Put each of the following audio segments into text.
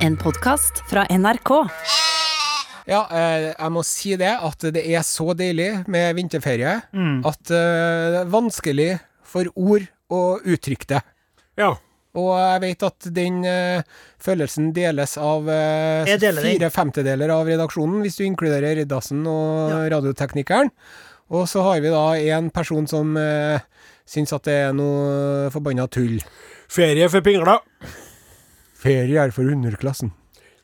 En podkast fra NRK. Ja, eh, jeg må si det, at det er så deilig med vinterferie at eh, det er vanskelig for ord å uttrykke det. Ja. Og jeg vet at den uh, følelsen deles av uh, fire femtedeler av redaksjonen, hvis du inkluderer Riddarsen og radioteknikeren. Og så har vi da en person som uh, syns at det er noe forbanna tull. Ferie for pingler. Ferie er for underklassen.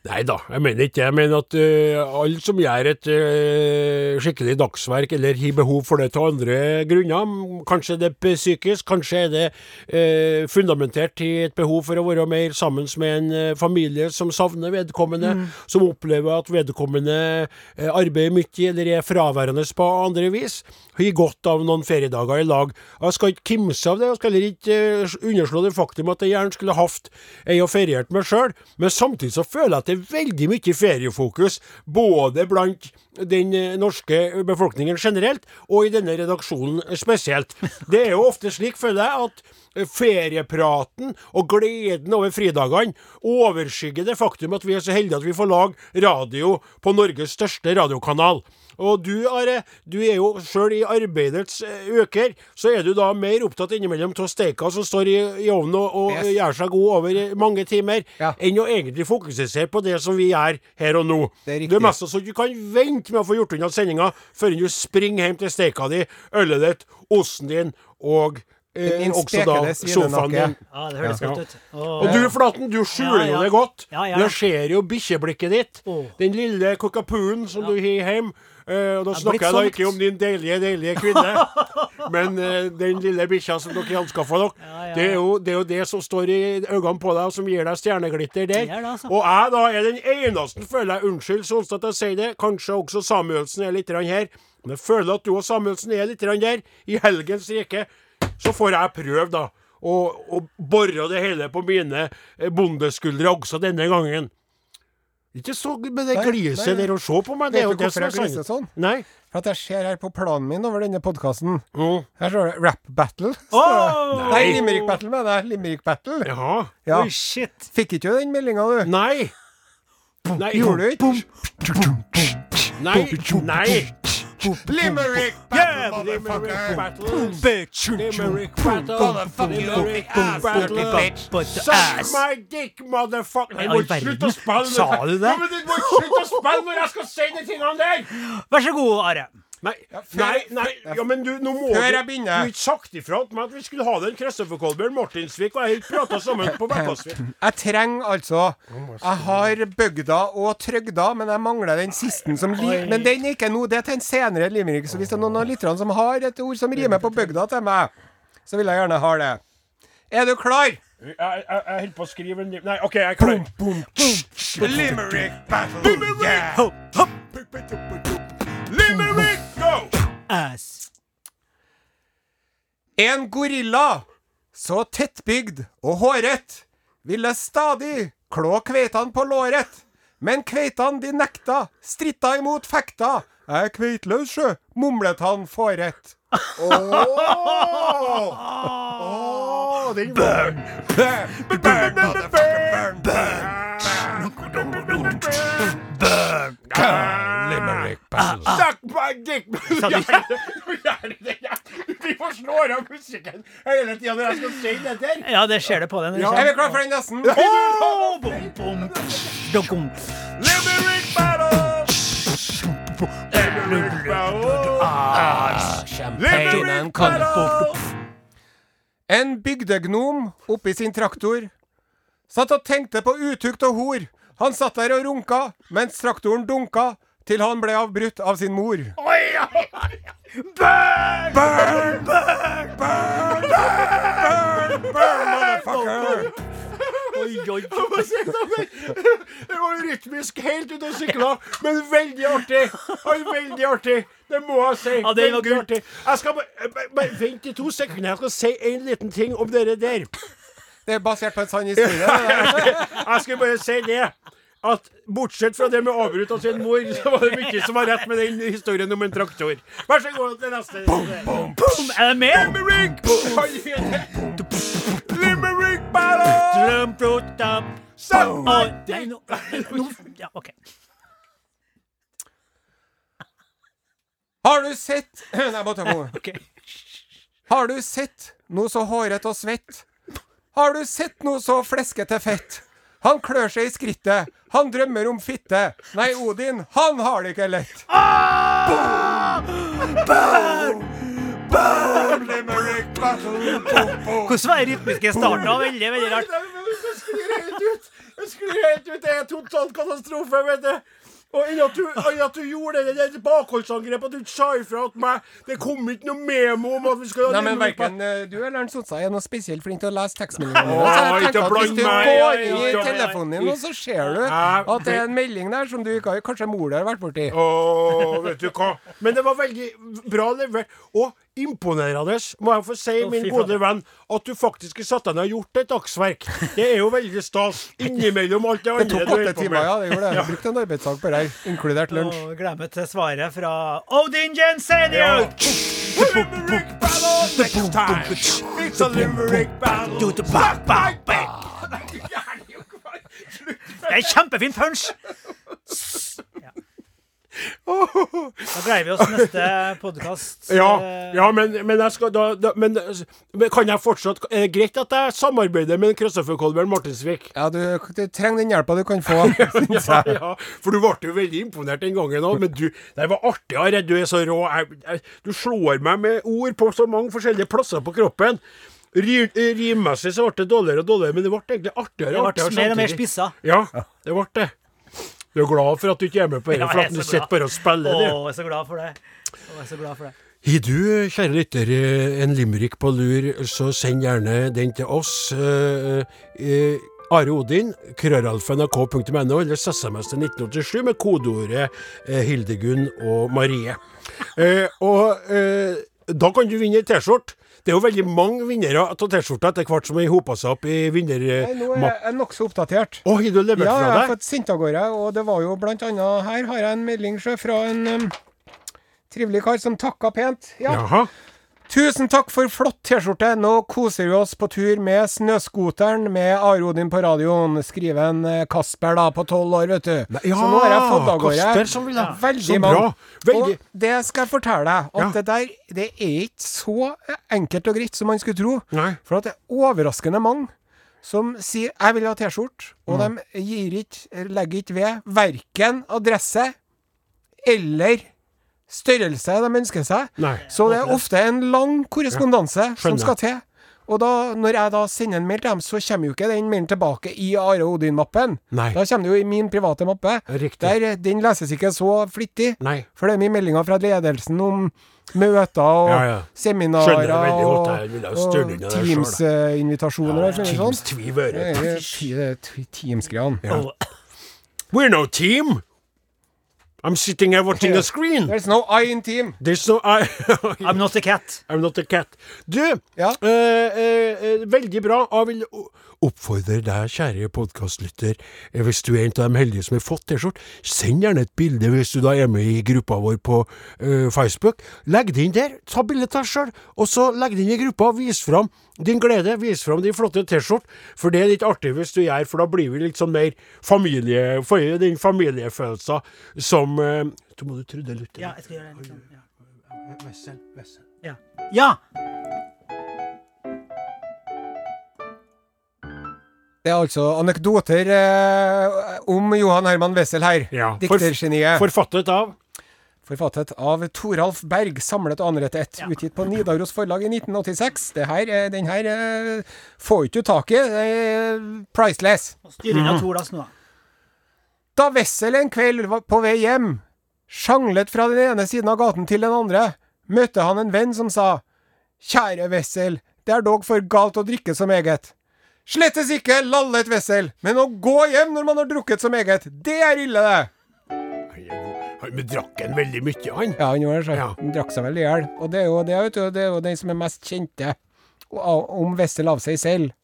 Nei da, jeg mener ikke det. Jeg mener at uh, alle som gjør et uh, skikkelig dagsverk, eller har behov for det til andre grunner, kanskje det er psykisk, kanskje er det uh, fundamentert i et behov for å være mer sammen med en eh, familie som savner vedkommende, som opplever at vedkommende eh, arbeider mye eller er fraværende på andre vis, har godt av noen feriedager i lag. Jeg skal ikke kimse av det, jeg skal heller ikke eh, underslå det faktum at jeg gjerne skulle hatt ei og feriert meg sjøl, men samtidig så føler jeg at det er veldig mye feriefokus, både blant den eh, norske befolkningen generelt, og i denne redaksjonen spesielt. Det er jo ofte slik, føler jeg, at eh, feriepraten og gleden over fridagene overskygger det faktum at vi er så heldige at vi får lage radio på Norges største radiokanal. Og du, Are, du er jo sjøl i arbeidets eh, øker, så er du da mer opptatt innimellom av steika som står i, i ovnen og, og Yes. gjør seg god over eh, mange timer, Ja. enn å egentlig fokusere på det som vi gjør her og nå. Det er Du Det er mest så du kan vente med å få gjort unna sendinga før du springer hjem til steika di, ølet ditt, osten din og eh, også da sofaen din. Ja, det høres Ja. godt ut. Åh. Og du, Flaten, du skjuler Ja, ja. jo det godt. Ja, ja. Jeg ser jo bikkjeblikket ditt. Oh. Den lille kokapuen som du har hjemme. Eh, og da snakker jeg da ikke om din deilige, deilige kvinne, men uh, den lille bikkja som dere anskaffa dere. Ja, ja, Det, er jo, det er jo det som står i øynene på deg, og som gir deg stjerneglitter der. Det det, altså. Og jeg da er den eneste, føler jeg, unnskyld Sonstad at jeg sier det, kanskje også Samuelsen er litt her, men jeg føler at du og Samuelsen er litt der. I helgens rike så får jeg prøve, da. Og bore det hele på mine eh, bondeskuldre også denne gangen. Ikke så med det gliset der å se på meg. Det er jo det som er sannheten. sånn? Nei. For at jeg ser her på planen min over denne podkasten. Mm. Her står det Rap Battle. Oh! Nei, Limerick Battle, mener jeg. Limerick Battle. Jaha. Ja. Oi, shit. Fikk ikke du den meldinga, du? Nei. Nei. Gjorde du ikke? Nei. Nei. Limerick Yeah, Battle, Limerick motherfucker! battle. Bitch. Limerick battle. Limerick battle. Suck my dick, motherfucker! Nei, må all slutte verden. å spille! Sa du det? Ja, men du må slutte å spille når jeg skal si de tingene der! Vær så god, Are. Nei, nei, nei, ja, men du, nå må Før du jeg Du begynner. har ikke sagt ifra til meg at vi skulle ha den Kristoffer Kolbjørn Martinsvik og jeg har prata sammen på Bekkasvik. Jeg trenger altså Jeg har bygda og trøgda, men jeg mangler den siste som li Men den er ikke nå. Det er til en senere limerick. Så hvis det er noen av lytterne som har et ord som rimer på bygda til meg, så vil jeg gjerne ha det. Er du klar? Jeg, jeg, jeg holder på å skrive en Nei, OK, jeg er klar. Limerick battle, yeah! Hopp, hopp. Ass. En gorilla, så tettbygd og håret, ville stadig klå kveitene på låret. Men kveitene de nekta, stritta imot fekta. Jeg er kveitløs, sjø, mumlet han fårett. Ååå! Ååå, Burn! burn! Burn, burn, Burn! burn, burn! Burn! Burn! battle. Suck my dick! Vi forslår av musikken hele tida når jeg skal si dette. Ja, det skjer det på den. Ja. Er vi klar for den nesten? Åh, bom, bom. Dokum. Limerick battle! Limerick battle! Champagne battle! En bygdegnom oppi sin traktor satt og tenkte på utukt og hor. Han satt der og runka mens traktoren dunka til han ble avbrutt av sin mor. Oi, ja. Burn! Burn, burn, burn, burn, burn, motherfucker! Oi, oi. Det var rytmisk helt ute og sykla, men veldig artig. Oi, veldig artig. Det må jeg si. Ja, det var artig. Jeg skal bare, Vent i to sekunder. Jeg skal si en liten ting om dere der. Det er basert på en sann historie. Jeg skal bare si det. At bortsett fra det med avbrutt av sin mor, så var det mye som var rett med den historien om en traktor. Vær så god til neste. Boom, er det mer? Limerick! Limerick battle! Ja, OK. Har du sett Nei, bare ta på. ok. Har du sett noe så hårete og svett? Har du sett noe så fleskete fett? Han klør seg i skrittet, han drømmer om fitte. Nei, Odin, han har det ikke lett. Hvordan var den rytmiske starten? Veldig, veldig rart. Jeg sklir helt ut! Jeg sklir helt ut. Det er totalt katastrofe, vet du. Og enn at, at du gjorde det det bakholdsangrepet, at du sa ifra at meg Det kom ikke noe memo om at vi skal Nei, men verken eh, du eller Arnt Sotsa er noe spesielt flink til å lese tekstmeldingene. Så jeg tenker at Hvis du går inn i telefonen din, og så ser du at det er en melding der som du ikke har Kanskje mor di har vært borti. Åh, vet du hva. Men det var veldig bra levert. Og imponerende, må jeg få si, oh, min gode venn, at du faktisk har satt deg ned og gjort et dagsverk. Det er jo veldig stas. Innimellom alt det Det andre du holder åtte på timer, med. ja. det gjorde det. Jeg brukte en arbeidsdag på det her, inkludert lunsj. Og glemmer til svaret fra Odin Jensenius! Limerick battle next time. It's a limerick battle. Back, back, back. Det er kjempefin punch! Da greier vi oss neste podkast. Ja, ja men, men jeg skal da, da men, men kan jeg fortsatt Er det greit at jeg samarbeider med Kristoffer Kolbjørn Martinsvik? Ja, du, du trenger den hjelpa du kan få, Ja, ja, for du ble jo veldig imponert den gangen òg. Men du, det var artig, Are. Du er så rå. Jeg, jeg, du slår meg med ord på så mange forskjellige plasser på kroppen. Ri- Rimmessig så ble det dårligere og dårligere, men det ble egentlig artigere Det ble artigere mer og mer spissa. Ja, det ble det. Du er glad for at du ikke er med på dette, for at du sitter bare og spiller, Å, jeg er så glad for det. Å, jeg er så glad for det. Har du, kjære lytter, eh, en limerick på lur, så send gjerne den til oss. eh, eh, Are Odin, krøralfa.nrk.no, eller SMS til 1987 med kodeordet eh, Hildegunn og Marie. Eh, og eh, da kan du vinne ei T-skjorte. Det er jo veldig mange vinnere av T-skjorta etter hvert som har hopa seg opp i Nei, Nå er jeg nokså oppdatert. Å, har du levert Ja, jeg har fått sendt av gårde, og det var jo blant annet Her har jeg en melding fra en um, trivelig kar som takka pent. Ja. Jaha. Tusen takk for flott T-skjorte. Nå koser vi oss på tur med snøskoteren med Are Odin på radioen, skriver en eh, Kasper da, på tolv år, vet du. Nei, ja, Så nå har jeg fått av gårde veldig mange. Og det skal jeg fortelle deg, at Ja. det der det er ikke så enkelt og greit som man skulle tro. Nei. For at det er overraskende mange som sier 'jeg vil ha T-skjorte', og Mm. de gir ikke, legger ikke ved verken adresse eller størrelse de ønsker seg. Nei. Så det er ofte en lang korrespondanse som skal til. Og da, når jeg da sender en mail til dem, så kommer jo ikke den mailen tilbake i Are Odin-mappen. Da kommer det jo i min private mappe. Riktig. Der, den leses ikke så flittig. Nei. For det er mye meldinger fra ledelsen om møter og Ja, ja. seminarer og. Teams-invitasjoner og sånn. Teams tviver. Det er ti- det er ti- Teams-greiene. We're no team. I'm sitting here watching a screen. There's no I in team. There's no I I'm not a cat. I'm not a cat. Du, Ja. eh, eh, eh, veldig bra. Jeg vil o- oppfordre deg, kjære podkastlytter, hvis du er en av de heldige som har fått T-skjorte, send gjerne et bilde hvis du da er med i gruppa vår på uh, Facebook. Legg det inn der, ta bilde av deg sjøl, og så legg det inn i gruppa og vis fram din glede. Vis fram din flotte T-skjorte, for det er litt artig hvis du gjør, for da blir vi litt sånn mer familie... Får jo den familiefølelsen som uh, Du må du trudde litt. Ja, jeg skal gjøre det. sånn, Ja. Vessel, vessel. Ja. ja! Det er altså anekdoter eh, om Johan Herman Wessel her. Ja, Diktergeniet. Forfattet av Forfattet av Toralf Berg, samlet og anrettet ett. Ja. Utgitt på Nidaros forlag i 1986. Det her, eh, den her eh, får ikke du tak i. Er priceless. Styr inn av to nå, da. Da Wessel en kveld var på vei hjem, sjanglet fra den ene siden av gaten til den andre, møtte han en venn som sa Kjære Wessel, det er dog for galt å drikke så meget. Slettes ikke, lallet Wessel, men å gå hjem når man har drukket så meget, det er ille, det. Han han drakk en veldig mye, han. Ja, han gjorde det. Ja. Han drakk seg vel i hjel. Og det er jo det, vet du, det er jo den som er mest kjente om Wessel av seg selv.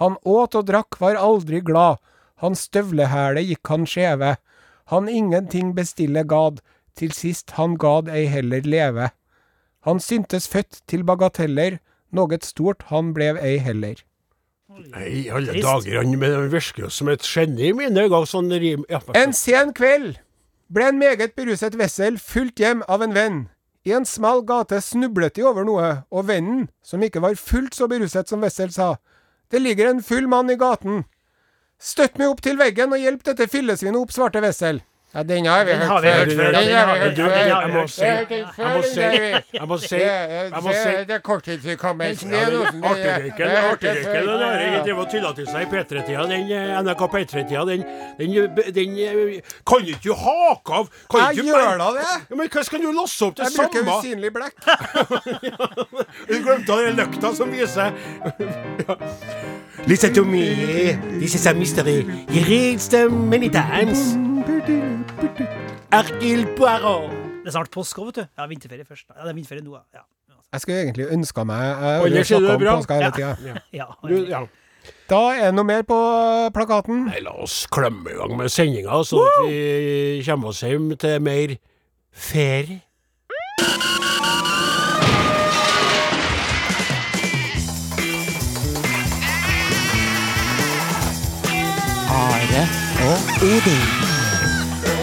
Han åt og drakk, var aldri glad. Hans støvlehæle gikk han skjeve. Han ingenting bestille gad, til sist han gad ei heller leve. Han syntes født til bagateller, noget stort han blev ei heller. Nei, i alle Trist. dager, han men han virker jo som et geni i mine øyne. Sånn rim... Ja, En sen kveld ble en meget beruset Wessel fulgt hjem av en venn. I en smal gate snublet de over noe, og vennen, som ikke var fullt så beruset som Wessel, sa Det ligger en full mann i gaten. Støtt meg opp til veggen og hjelp dette fillesvinet opp, svarte Wessel. Ja, den har vi hørt før. Den den har har jeg må si Det er korttidshukommelsen. Det Ja, er den Artigheten det er ikke drevet og tulla til seg i P3-tida, den eh, NRK P3-tida, den, den, den eh, kan ikke du hake av. Jeg gjør da det. Men hva skal du lasse opp til Jeg bruker samme? usynlig blekk. Du glemte den lykta som viser. Listen to me, this is a mystery. You reads them many times. Arkil Poirot. Det er snart påske òg, vet du. Ja, vinterferie først. Ja, det er vinterferie nå, ja. Jeg skulle egentlig ønska meg det skjer snakket det om bra. påska hele Ja. tida. ja. Ja. Da er det noe mer på plakaten. Nei, la oss klemme i gang med sendinga, så at vi kommer oss hjem til mer ferie. Are og Odin.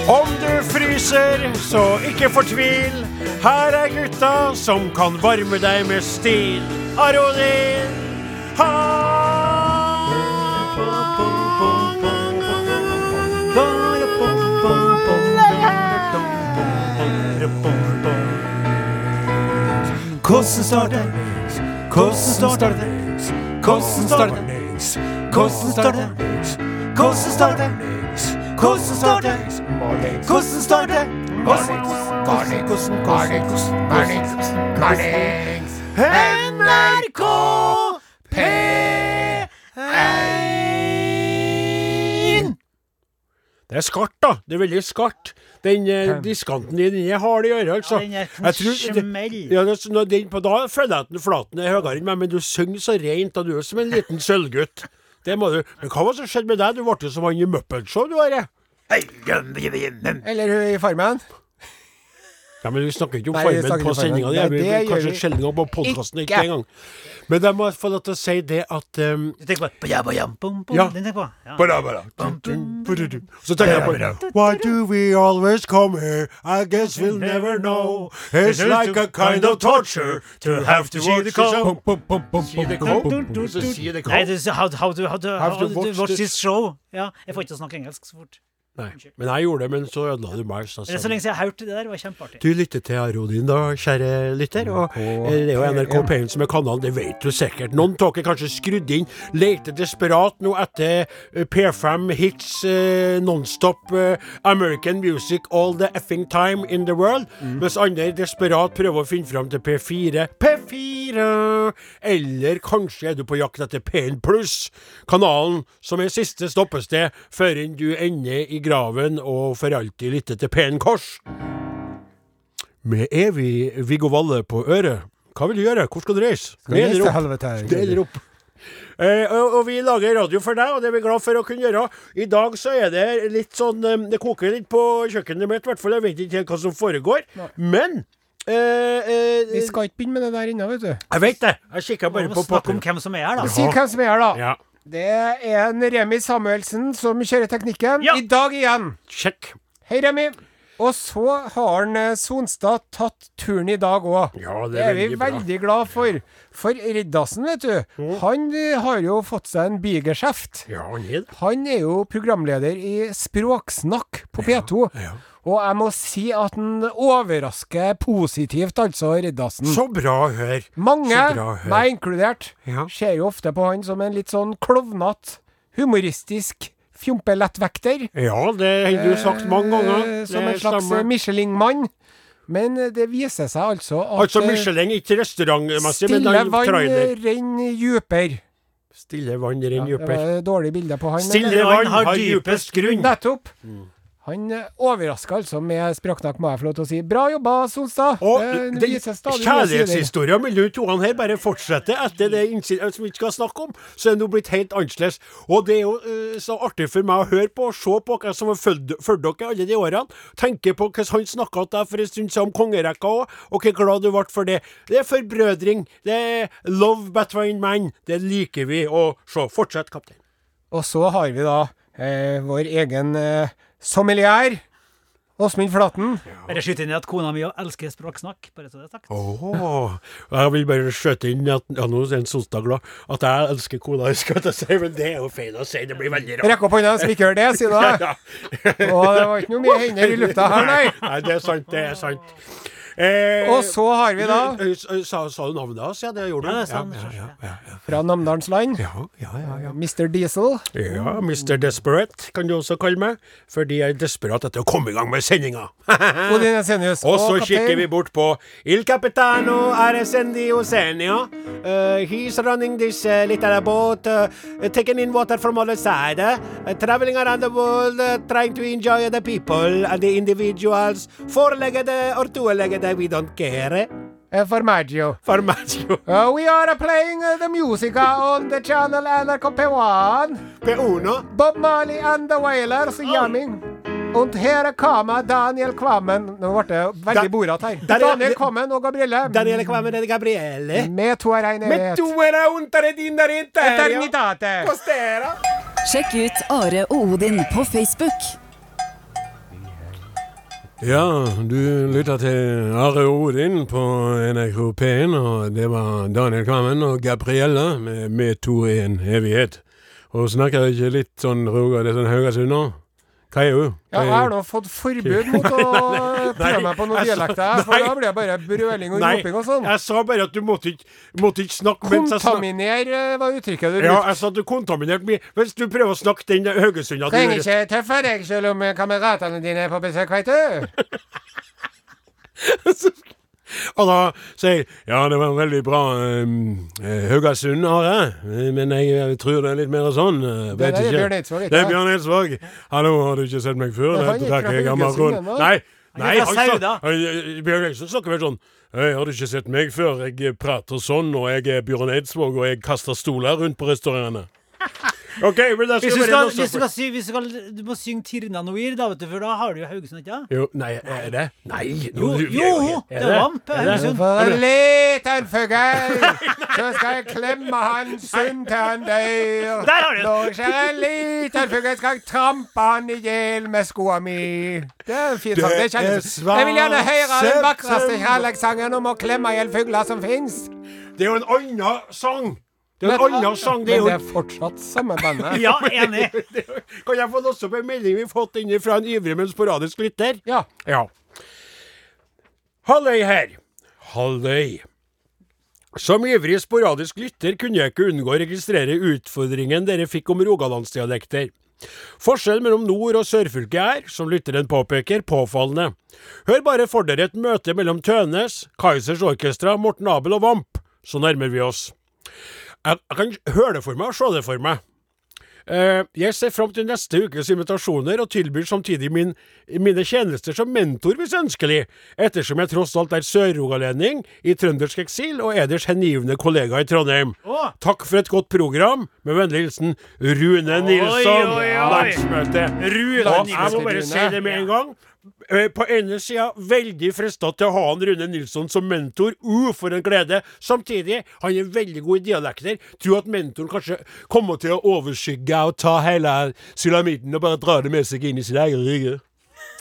Om du fryser, så ikke fortvil. Her er gutta som kan varme deg med stil. Arodin! Ha! Hvordan står det? Hvordan står det? Hvordan står det? Hvordan står det? Hvordan står det? Hvordan står det? Hvordan står det? NRK P1 Det er skarpt, da. Det er veldig skarpt. Den eh, diskanten din den er hard i øret, altså. Ja, den er tror- smell. Ja, det, når den, på, da føler jeg at den flaten er høyere enn meg, men du synger så rent, og du er som en liten sølvgutt. Det må du. Men hva var det som skjedde med deg? Du ble jo som han i Muppet Show, du, Are. Eller hun i Farmen. Ja, men vi snakker ikke om Nei, vi Farmen på sendinga. di. Det er vi det kanskje sjelden om på podkasten, ikke engang. Men jeg må få lov til å si det at um, Du tenker på. Ja. Så tenker jeg på Why do we always come here? I guess we'll never know. It's like a kind of torture to have to watch this det Nei, how, to, watch this show. Ja, jeg får ikke snakke engelsk så fort. Nei, men jeg gjorde det, men så ødela du meg. Så Det er så lenge siden jeg har hørt det der. Det var kjempeartig. Du lytter til Arodin da, kjære lytter. Og eh, det er jo NRK P1 som er kanalen, det vet du sikkert. Noen av dere kanskje skrudd inn, leter desperat nå etter eh, P5 hits eh, nonstop eh, American music all the effing time in the world. Mens andre desperat prøver å finne fram til P4. P4! Eller kanskje er du på jakt etter P1 pluss, kanalen som er siste stoppested før du ender i graven og for alltid lytter til P1 Kors med evig Viggo Valle på øret. Hva vil du gjøre? Hvor skal du reise? Ned eller opp? Ned eller opp? Eh, og, og vi lager radio for deg, og det er vi glad for å kunne gjøre. I dag så er det litt sånn eh, Det koker litt på kjøkkenet mitt, i hvert fall. Jeg vet ikke helt hva som foregår. Men eh, eh, Vi skal ikke begynne med det der ennå, vet du. Jeg vet det. Jeg kikker bare på om hvem som er her, da. Si hvem som er her, da. Ja, Det er en Remi Samuelsen som kjører teknikken. Ja. I dag igjen. sjekk. Hei, Remi. Og så har han eh, Sonstad tatt turen i dag òg. Ja, det Det er vi veldig bra. veldig glad for. For Riddarsen, vet du, han eh, har jo fått seg en bigeskjeft. Ja, han er det. Han er jo programleder i Språksnakk på P2. Ja, ja. Og jeg må si at han overrasker positivt, altså, Riddarsen. Så bra å høre. Mange, meg inkludert, Ja. ser jo ofte på han som en litt sånn klovnete, humoristisk fjompelettvekter. Ja, det har du sagt mange ganger. Eh, Som en slags. Michelin-mann. Men eh, det viser seg altså at Altså eh, Michelin, ikke restaurantmessig, men trailer. stille vann renner dypere. Stille vann renner Ja, dypere. et dårlig bilde på han. Stille vann har dypest grunn. Nettopp. Han overraska altså med språksnakk, må jeg få lov til å si. Bra jobba, Sonstad. Og den stadig nye sider. kjærlighetshistoria mellom de to her bare fortsetter etter det som vi skal snakke om. Så er det nå blitt helt annerledes. Og det er jo uh, så artig for meg å høre på og se på hvem som har fulgt dere alle de årene. Tenke på hvordan han snakka til deg for en stund siden om kongerekka òg, og hvor glad du ble for det. Det er forbrødring. Det er love between men. Det liker vi. å se, fortsett, kaptein. Og så har vi da eh, vår egen eh, sommelier. Åsmund Flaten. Bare skyte inn i at kona mi elsker språksnakk. Bare så det er sagt. Åh, Jeg vil bare skjøte inn at ja, nå er en Solstad glad at jeg elsker kona, skal jeg si, men det er jo feil å si. Det blir veldig rart. Rekk opp hånda som ikke gjør det, sier du. Ja. Og det var ikke noe mye hender i lufta her, nei. Nei, det er sant, det er sant. Eh, Og så har vi da, eh, Sa, sa du navnet hans? Ja, det gjorde du. Ja, det ja, ja, ja, ja. fra Namdalens land, Ja, ja, ja, ja. Mr. Diesel. ja, Mr. Desperate kan du også kalle meg, fordi jeg er desperat etter å komme i gang med sendinga. Og så kikker vi bort på Il Capitano Aresendi Senio. Uh, he's running this uh, little boat, uh, taking in water from other side, uh, traveling around the world, uh, trying to enjoy the people and the individuals. Four-legged or two-legged, we don't care. Uh, Formaggio. Formaggio. Uh, we are playing uh, the musica on the channel NRK P1. P1. Bob Marley and the Wailers jamming. Und her kommer Daniel Kvammen. Nå ble det veldig Da- borat her. der er- Daniel Kvammen og Gabrielle. Daniel Kvammen Gabriele. Med to reine dindare interia. Eternitate. Costera. Sjekk ut Are og Odin på Facebook. Ja, du lytter til Are Odin på NRK P1, og det var Daniel Kvammen og Gabriella med, med to i en evighet. Og snakker ikke litt sånn Roger, det er sånn Haugasund nå? Hva er hun? Ja, jeg har nå fått forbud mot å prøve meg på noen dialekter, for da blir det bare brøling og roping og sånn. jeg sa bare at du måtte ikke, måtte ikke snakke Kontaminer eh, var uttrykket du Ja, jeg sa at du kontaminerte mye. Hvis du prøver å snakke den Haugesunda Trenger ikke tøffe deg selv om kameratene dine er på besøk, veit du. Og da sier jeg ja, det var veldig bra um, eh, Haugesund, Are. Eh, Men jeg, jeg tror det er litt mer sånn. Uh, Det er ikke. Bjørn Eidsvåg, Det er? Bjørn Eidsvåg. Hallo, har du ikke sett meg før? Det er ikke fra gammel Haugesund Nei. Nei, eh, Bjørn Eidsvåg snakker vel sånn Hei, har du ikke sett meg før? Jeg prater sånn, og jeg er Bjørn Eidsvåg, og jeg kaster stoler rundt på restaurantene. OK, men da Hvis skal du, vi skal, hvis du, skal si, hvis du, skal, du må synge Tirna Noir, da, vet du, for da har du jo Haugesund, ikke sant? Jo, nei, er det? Nei. Jo, jo, jo, er det er vamp, Er? Haugesund. For en liten fugl, så skal jeg klemme han sund til han dør. Der har du. Når ser en liten fugl, skal jeg trampe han i hjel med skoa mi. Det er en fin sang. Det Det er kjennes Jeg vil gjerne høre den vakreste kjærlighetssangen om å klemme i hjel fugler som fins. Det er jo en annen sang. Det er en annen sang. Det er Men det er fortsatt samme bandet. Ja, enig. Kan jeg få låse opp en melding vi har fått inn fra en ivrig, men sporadisk lytter? Ja. Ja. Halløy her. Halløy. Som ivrig sporadisk lytter kunne jeg ikke unngå å registrere utfordringen dere fikk om rogalandsdialekter. Forskjellen mellom nord- og sørfylket er, som lytteren påpeker, påfallende. Hør bare for dere et møte mellom Tønes, Kaizers Orkestra, Morten Abel og Vamp. Så nærmer vi oss. Jeg, jeg kan høre det for meg og se det for meg. Uh, jeg ser fram til neste ukes invitasjoner, og tilbyr samtidig min, mine tjenester som mentor hvis ønskelig, ettersom jeg tross alt er sørrogalending i trøndersk eksil og eders hengivne kollega i Trondheim. Oh. Takk for et godt program. Med vennlig hilsen Rune Nilsson. oi, oi. Landsmøte. Rune Og jeg må bare si det med en gang. Eh, På ene sida veldig frista til å ha han Rune Nilsson som mentor. Uh, for en glede. Samtidig, han er veldig god i dialekter. Tror at mentoren kanskje kommer til å overskygge og ta hele sulamitten og bare dra det med seg inn i sin egen rygge.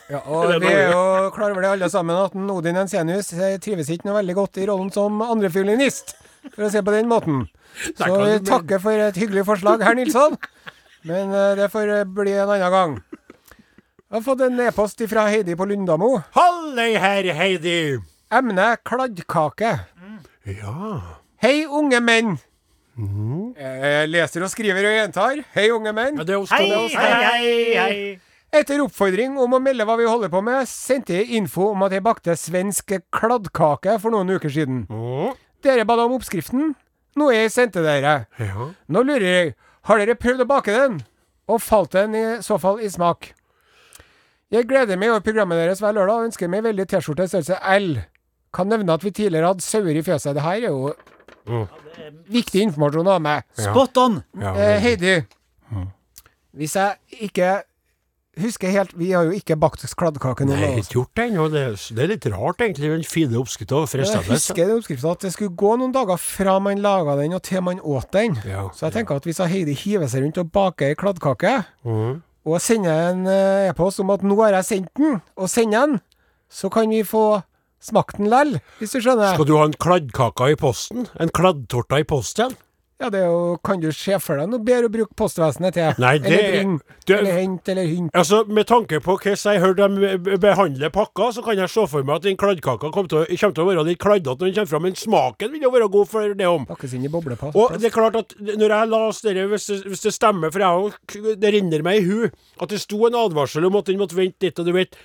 Ja, og Det vi er jo klar over det alle sammen at Odin Ensenius eh, trives ikke noe veldig godt i rollen som andrefiolinist, for å si på den måten. Så vi takker for et hyggelig forslag, herr Nilsson. Men eh, det får bli en annen gang. Jeg har fått en e-post fra Heidi på Lundamo. Halløy her, Heidi. Emne kladdkake. Ja. Hei, unge menn. Jeg leser og skriver og gjentar. Hei, unge menn. ja det er Hei, er hei, hei, hei. Etter oppfordring om å melde hva vi holder på med, sendte jeg info om at jeg bakte svensk kladdkake for noen uker siden. Mm. Dere ba om oppskriften, noe jeg sendte dere. Ja. Nå lurer jeg, har dere prøvd å bake den? Og falt den i så fall i smak? Jeg gleder meg over programmet deres hver lørdag og ønsker meg veldig T-skjorte i størrelse L. Kan nevne at vi tidligere hadde sauer i fjøset. Det her er jo viktig informasjon å ha med. Spot on! Ja, Eh, Heidi. Hvis jeg ikke husker helt Vi har jo ikke bakt kladdkake Nei, noen har ikke gjort det ennå. Det, er- det er litt rart, egentlig. Den fine oppskrifta. Jeg husker den oppskriften at det skulle gå noen dager fra man laga den og til man åt den. Ja, Så jeg tenker at hvis Heidi hiver seg rundt og baker ei kladdkake, Mhm. Og sender en eh, e-post om at 'nå har jeg sendt den', og sender den, så kan vi få smakt den lell, hvis du skjønner. Skal du ha en kladdkake i posten? En kladdtorta i posten? Ja, det er jo Kan du se for deg noe bedre å bruke postvesenet til? Nei, det eller er- bring, det- eller hent, eller hint. Altså, Med tanke på hvordan jeg hørte be- behandle pakka, så kan jeg se for meg at den kladdkaka kommer til, å- kommer til å være litt kladdete når den kommer fram, men smaken vil jo være god for det om. Bobleplast. Og det er klart at når jeg leste det, hvis det, hvis det stemmer, for jeg, det renner meg i hu, at det sto en advarsel om at den måtte vente litt, og du vet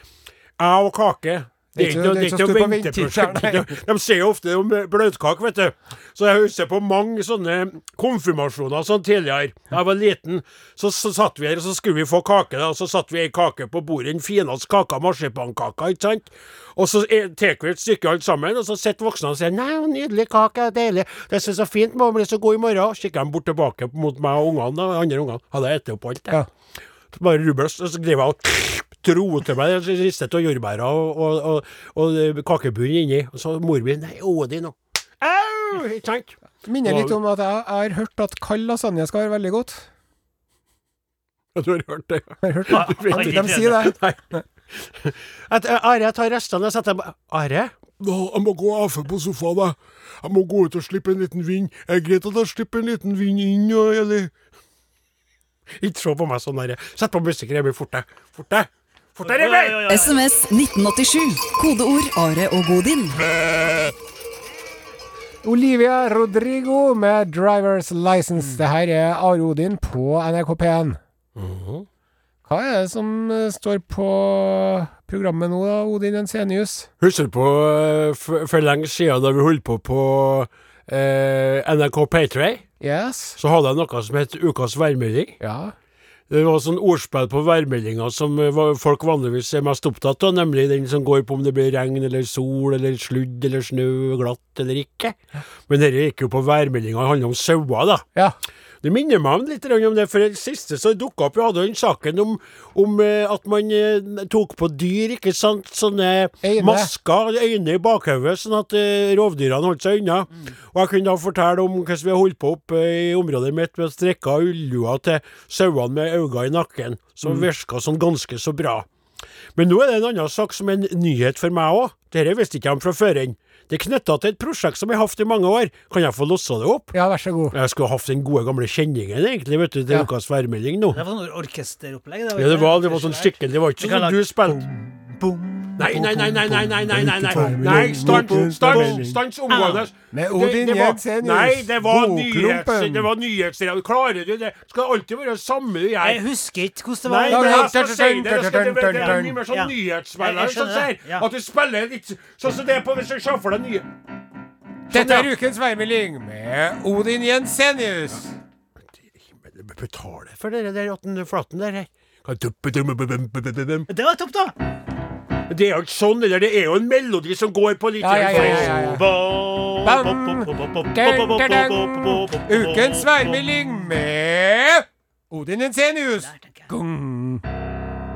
Jeg og kake det er ikke noe- så venteprosjekt. ventetid, De sier jo ofte om bløtkake, vet du. Så jeg husker på mange sånne konfirmasjoner sånn tidligere. Da jeg var liten, så, så satt vi her, og så skulle vi få kake, da. Så satt vi ei kake på bordet, den fineste kaka, marsipankaka, ikke sant. Og så er- tar vi et stykke alt sammen, og så sitter voksne og sier 'Nei, nydelig kake, deilig'. 'Det er så fint må bli så god i morgen'. Kikker de bort tilbake mot meg og ungene, da, andre ungene. Hadde jeg spist opp alt, jeg. Ja. Bare rubbel, så driver jeg og til meg ristet av jordbæra og, og, og, og kakebunn inni. Og så mor mi Nei, Odin og Au! Ikke sant? Minner litt om at jeg, jeg har hørt at kald lasagne skal være veldig godt. Ja, Du har hørt det? Jeg har hørt Ja, de, ja, de sier det. Nei. At, eh, Are, jeg tar restene og setter dem Are? jeg må gå av på sofaen, jeg. Jeg må gå ut og slippe en liten vind. Er det greit at jeg slipper en liten vind inn, eller? Ikke se på meg sånn, Are. Sett på musikken, jeg blir forte. Forte! Forte, Ja, Ja, ja. SMS 1987. Kodeord Are og Godin. Olivia Rodrigo med 'Drivers License'. Det her er Are Odin på NRK P1. Hva er det som eh, står på programmet nå, da, Odin Ensenius? Husker du på eh, for, for lenge siden da vi holdt på på eh, NRK Paytray? Yes? Så hadde jeg noe som het Ukas værmelding. Ja. Det var sånn ordspill på værmeldinga som eh, folk vanligvis er mest opptatt av, nemlig den som går på om det blir regn eller sol eller sludd eller snø, glatt eller ikke. Men dette gikk jo på værmeldinga, det handler om sauer, da. Ja. Det minner meg litt om det, for det siste så dukka opp Vi hadde den saken om, om eh, at man eh, tok på dyr, ikke sant, sånne Øyne. masker, øyne i bakhodet, sånn at eh, rovdyrene holdt seg unna. Og jeg kunne da fortelle om hvordan vi har holdt på opp i området mitt med å strekke ullua til sauene med øyne i nakken, som virka sånn ganske så bra. Men nå er det en annen sak som er en nyhet for meg òg. Dette visste ikke jeg om fra før enn. Det er knytta til et prosjekt som jeg har hatt i mange år. Kan jeg få lossa det opp? ja, vær så god. Jeg skulle hatt den gode gamle kjenningen, egentlig, vet du, til Ja. ukas værmelding nå. Det var sånn orkesteropplegg. Ja, det var, det var sånn skikkelig, det var ikke sånn som du spilte. Nei, nei, nei, nei, nei, nei, nei, nei, nei, nei, stans, stans, stans omgående. Med Odin det Jensenius. Nei, det var nyhets... Godklumpen. Det var nyhetsreal. Klarer du det? Skal alltid være samme du Jeg gjør. husker ikke hvordan det Nei, var. men jeg skal si det. Det skal det være- det er mye mer sånn nyhetsspiller Jeg- jeg som sier at du spiller litt sånn som det er på hvis du ser for deg nye Dette er ukens værmelding med Odin Jensenius. Betale for det der flaten der. her. Det var topp, da! Det er jo ikke sånn, eller det er jo en melodi som går på litt Ja, ja, ja. Ukens værmelding med Odin Ensenius. Der. Gung.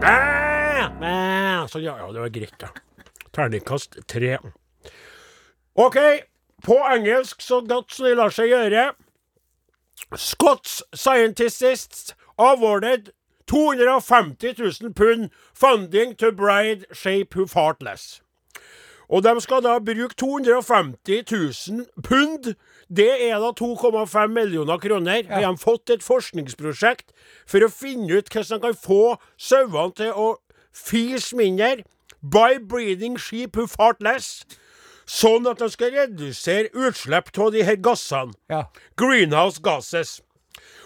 Ah, ah, Så ja, ja, det var greit, da. Terningkast tre. OK, på engelsk så godt som det lar seg gjøre. Scots scientists awarded 250 000 pund funding to bride shape who fartless. Og de skal da bruke 250 000 pund. Det er da 2,5 millioner kroner. Har de fått et forskningsprosjekt for å finne ut hvordan de kan få sauene til å fise mindre by breeding sheep who fart less. Sånn at de skal redusere utslipp av de her gassene. Ja. Greenhouse gases.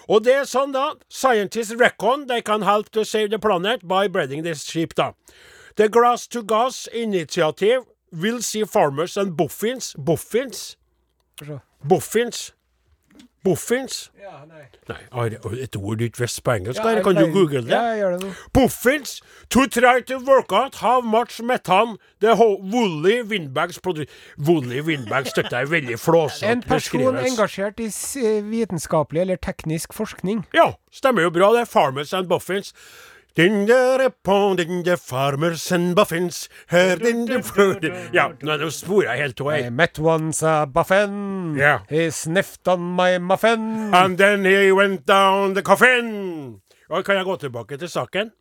Og det er sånn, da. Scientists reckon they can help to save the planet by breeding this sheep, da. The Grass to Gas Initiative will see farmers and boffins Boffins? buffins. Boffins? Boffins? Ja, nei. Nei, et ord du ikke visste på engelsk, Ja, jeg- Kan du google det? Ja, jeg gjør det nå. Boffins to try to work out how much metan the woolly windbags produce. Woolly windbags dette er veldig flåsete En person engasjert i vitenskapelig eller teknisk forskning. Ja, stemmer jo bra det. Farmers and Boffins. Dinger upon dinger farmers and buffins Her dinger Ja, nå spora jeg helt av I met once a buffin. Yeah. He sniffed on my muffin. And then he went down the coffin. Og kan jeg gå tilbake til saken?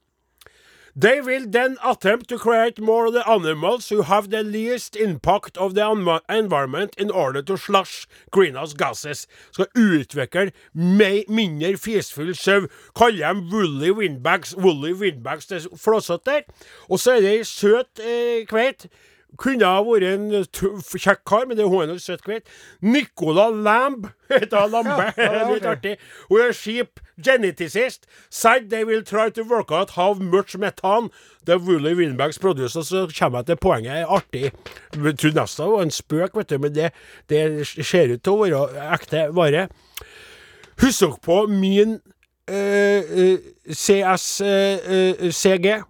They will then attempt to create more of the animals who have the least impact of the environment in order to slash greenhouse gases. Skal utvikle mer, mindre fisfull sau. Kaller dem woolly windbags. Woolly windbags, det er flåsete. Og så er det ei søt eh, kveit. Kunne ha vært en tøff, kjekk kar, men det er hun er en søt kveit. Nicola Lamb heter hun Lambe. Ja, ja, Litt artig. Hun er skip geneticist. Said they will try to work out how much metan the woolly windbags produce. Og så kommer jeg til poenget. er Artig. Jeg trodde nesten det var en spøk, vet du, men det, det ser ut til å være ekte vare. Husk på min eh, eh, CS-CG.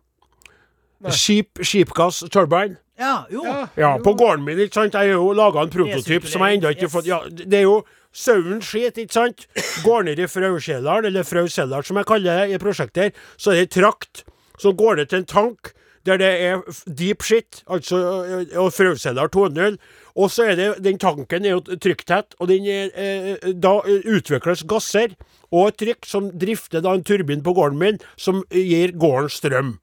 skip Sheepgas Turbine. Ja, jo. Ja, på gården min, ikke sant. Jeg har jo laga en prototyp som jeg ennå ikke har fått Ja, det er jo sauen skit, ikke sant. Går ned i Fraukjelleren, eller Frauseldalen som jeg kaller det i prosjektet her, så er det trakt. Så går det til en tank der det er deep shit, altså og Frauseldal 2.0. Og så er det Den tanken er jo trykktett, og den er, eh, da eh, utvikles gasser og et trykk som drifter da en turbin på gården min, som gir gården strøm.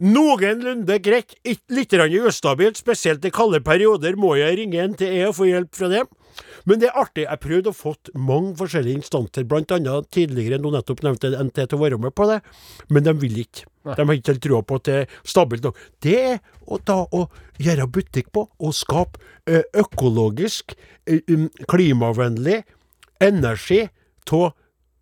Noenlunde greit. Litt ustabilt, spesielt i kalde perioder må jeg ringe NTE og få hjelp fra dem. Men det er artig. Jeg prøvde å få mange forskjellige instanser, bl.a. tidligere nå nettopp nevnte NT til å være med på det, men de vil ikke. De har ikke helt trua på at det er stabilt nok. Det er å, ta og gjøre butikk på og skape økologisk, um, klimavennlig energi av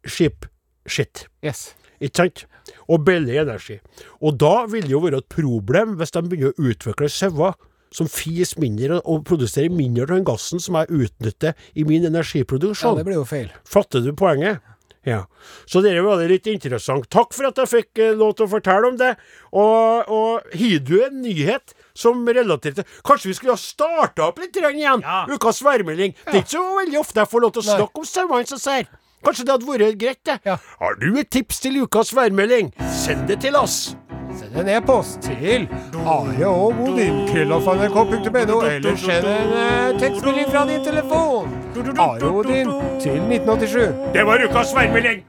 skip shit. Yes. Ikke sant? Og billig energi. Og da vil det jo være et problem hvis de begynner å utvikle sauer som fis mindre og produserer mindre av den gassen som jeg utnytter i min energiproduksjon. Ja, det blir jo feil. Fatter du poenget? Ja. Så det var litt interessant. Takk for at jeg fikk eh, lov til å fortelle om det. Og, og har du en nyhet som relaterer til Kanskje vi skulle ha starta opp litt igjen? Ja. Ukas værmelding. Det er ikke så veldig ofte jeg får lov til å Nei. snakke om sauene som ser. Kanskje det hadde vært greit, det. Ja. Har du et tips til ukas værmelding? Send det til oss. Send en e-post til areogodin.nrk.no, eller send en eh, tekstmelding fra din telefon. Areodin Odin til 1987. Det var ukas værmelding.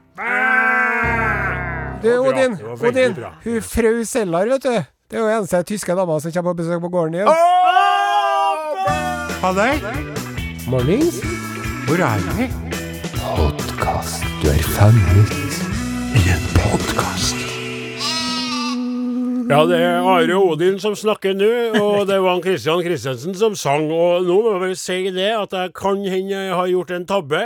Du, Det var bra. Odin, Det var veldig Odin, bra. hun frau Sellar, vet du. Det er jo eneste tyske dama som kommer på besøk på gården igjen. Ha det. Mornings. hvor er vi? Ja, det er Are Odin som snakker nå, og det var Kristian Christian Christensen som sang. Og nå må jeg bare si det, at jeg kan hende jeg har gjort en tabbe.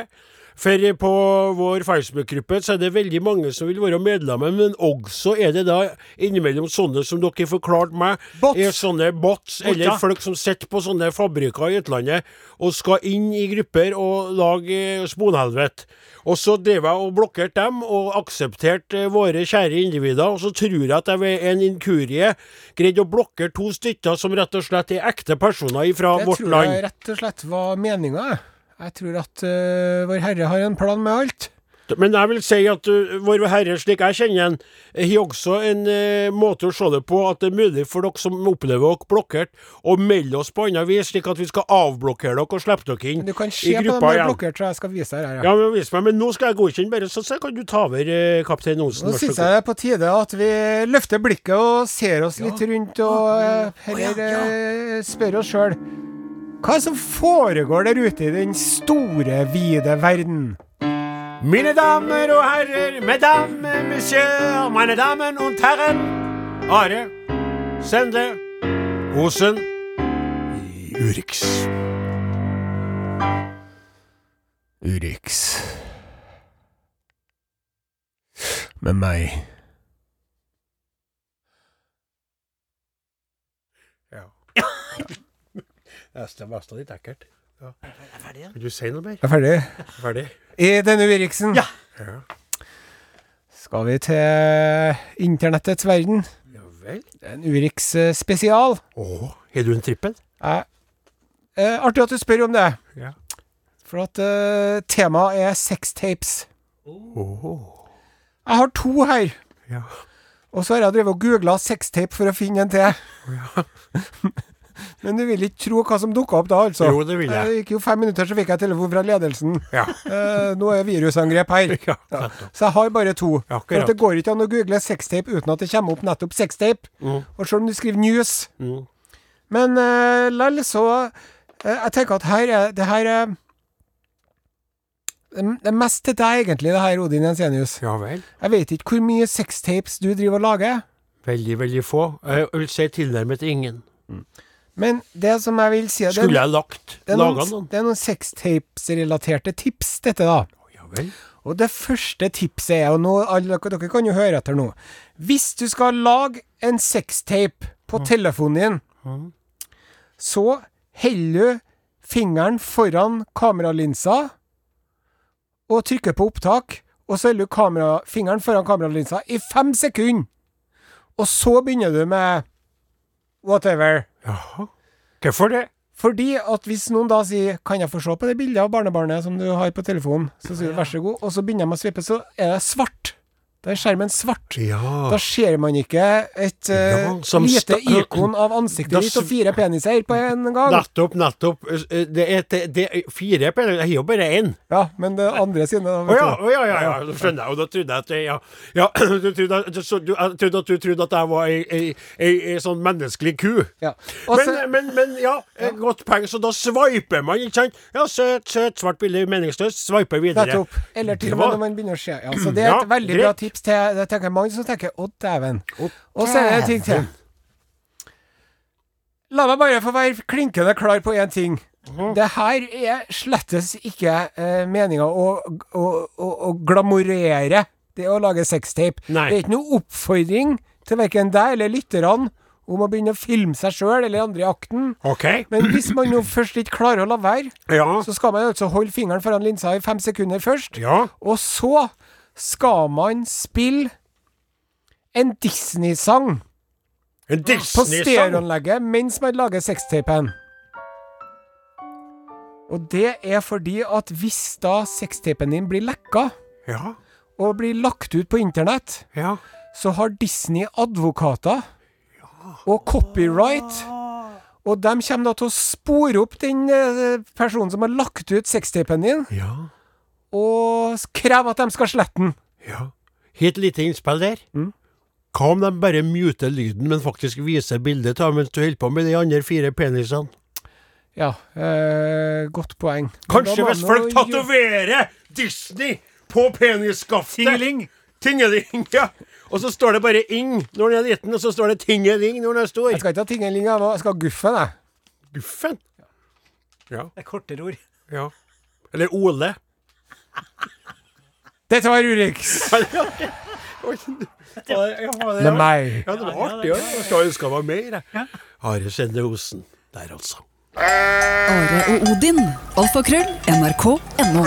For på vår Facebook-gruppe så er det veldig mange som vil være medlemmer, men også er det da innimellom sånne som dere forklarte meg, Bots. er sånne bots, eller Botter. folk som sitter på sånne fabrikker i utlandet og skal inn i grupper og lage eh, sponhelvete. Og så drev jeg og blokkerte dem, og aksepterte eh, våre kjære individer. Og så tror jeg at jeg ved en inkurie greide å blokkere to stykker som rett og slett er ekte personer fra vårt land. Det tror jeg rett og slett var meninga. jeg. Jeg tror at uh, Vår Herre har en plan med alt. Men jeg vil si at uh, Vår Herre, slik jeg kjenner ham, har også en uh, måte å se det på at det er mulig for dere som opplever dere blokkert, å melde oss på annet vis, slik at vi skal avblokkere dere og slippe dere inn Men du kan se på dem du der blokkert, så jeg skal vise deg her. Ja. Ja, men vis meg. Men nå skal jeg godkjenne, bare så, så kan du ta over, uh, kaptein Olsen. Nå syns jeg det er på tide at vi løfter blikket og ser oss litt rundt, og uh, heller spør oss sjøl hva som foregår der ute i den store, vide verden? Mine damer og herrer, mesdames, monsieur, meine damen und herren. Are Sende Osen Urix. Urix. Med meg. Det var litt ekkelt. Vil du si noe mer? Er ferdig? Er Ferdig? I denne Uriksen Ja. skal vi til internettets verden. Ja vel. En Urix eh, spesial. Å, har du en trippel? Eh, eh, artig at du spør om det. Ja. For at eh, temaet er sextapes. Åh. Jeg har to her. Ja. Og så har jeg drevet og googla sextape for å finne en til. Men du vil ikke tro hva som dukka opp da, altså. Jo, det vil jeg. Det gikk jo fem minutter, så fikk jeg telefon fra ledelsen. Ja. Eh, nå er virusangrep her. Ja, Ja. Så jeg har bare to. For det går ikke an å google sextape uten at det kommer opp nettopp sextape. Mm. Og selv om du skriver news. Mm. Men eh, lell, så eh, Jeg tenker at her er det her er det er mest til deg, egentlig, det her, Odin Jensenius. Ja vel. Jeg vet ikke hvor mye sextapes du driver og lager. Veldig, veldig få. Jeg vil si tilnærmet ingen. Men det som jeg vil si er- Skulle jeg lagt det er laga noen, noen? det er noen sextapes-relaterte tips, dette, da. Ja vel. Og det første tipset er, og nå, alle, dere kan jo høre etter nå Hvis du skal lage en sextape på telefonen din, så holder du fingeren foran kameralinsa og trykker på opptak, og så holder du kamera, fingeren foran kameralinsa i fem sekunder. Og så begynner du med whatever. Jaha. Hvorfor det? Fordi at hvis noen da sier 'Kan jeg få se på det bildet av barnebarnet som du har på telefonen?' Så sier du 'Vær så god', og så begynner de å svippe, så er det svart. Da er skjermen svart. Ja. Da ser man ikke et eh, Ja, lite ikon av ansiktet ditt og fire peniser på en gang. Nettopp, nettopp. Eh, Det er, det, det er fire peniser Jeg har jo bare én. Ja, men det andre siden da, Å ja, å ja, ja, ja, det skjønner jeg. Og da trodde jeg at det, ja, ja, du trodde, at- så, du, jeg trodde at du trodde at jeg var ei, ei, ei, ei sånn menneskelig ku. Ja. Også, Men, men, men ja, eh, godt poeng. Så da sveiper man, ikke sant? Ja, søt, søt, svart bilde, meningsløst. Sveiper videre. Nettopp. Eller til og med når man begynner å se. Ja, så det er Ja, et veldig bra greit. Tips til Det tenker mange som tenker 'Å, dæven'. Og så er det en ting til. La meg bare få være klinkende klar på én ting. Mhm. Det her er slettes ikke eh, meninga å, å, å, å glamorere det å lage sextape. Nei. Det er ikke noe oppfordring til verken deg eller lytterne om å begynne å filme seg sjøl eller andre i akten. Okay. Men hvis man nå først ikke klarer å la være, Ja. så skal man altså holde fingeren foran linsa i fem sekunder først. Ja. Og så skal man spille en Disney-sang En på Disney-sang. stereoanlegget mens man lager sextapen. Og det er fordi at hvis da sextapen din blir lekka Ja. og blir lagt ut på internett, Ja. så har Disney advokater og copyright. Og de kommer da til å spore opp den eh, personen som har lagt ut sextapen din, Ja. Og krever at de skal slette den. Ja. Helt lite innspill der. Mm. Hva om de bare muter lyden, men faktisk viser bildet av mens du holder på med de andre fire penisene? Ja, eh, godt poeng. Kanskje hvis folk tatoverer Disney på penisskaftet Tingeling. Tingeling, ja. Og så står det bare ing når den er liten, og så står det tingeling når den er stor. Jeg skal ikke ha tingeling, jeg. Jeg skal ha guffen, jeg. Guffen. Ja. Det er kortere ord. ja. Eller Ole. Dette var Urix med meg. Ja, det var artig. Ja. Jeg skulle ønske det var mer. Are Sende Osen. Der, altså. Are og Odin. Alfakrøll. NRK.no.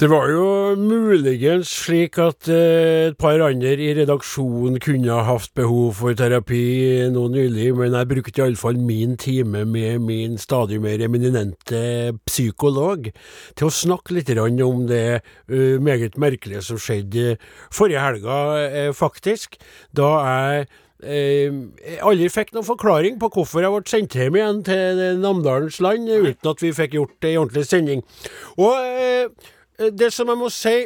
Det var jo muligens slik at eh, et par andre i redaksjonen kunne ha hatt behov for terapi nå nylig, men jeg brukte iallfall min time med min stadig mer eminente psykolog til å snakke litt om det eh, meget merkelige som skjedde forrige helga, eh, faktisk, da jeg eh, aldri fikk noen forklaring på hvorfor jeg ble sendt hjem igjen til Namdalens land uten at vi fikk gjort ei ordentlig sending. Og eh, det som jeg må si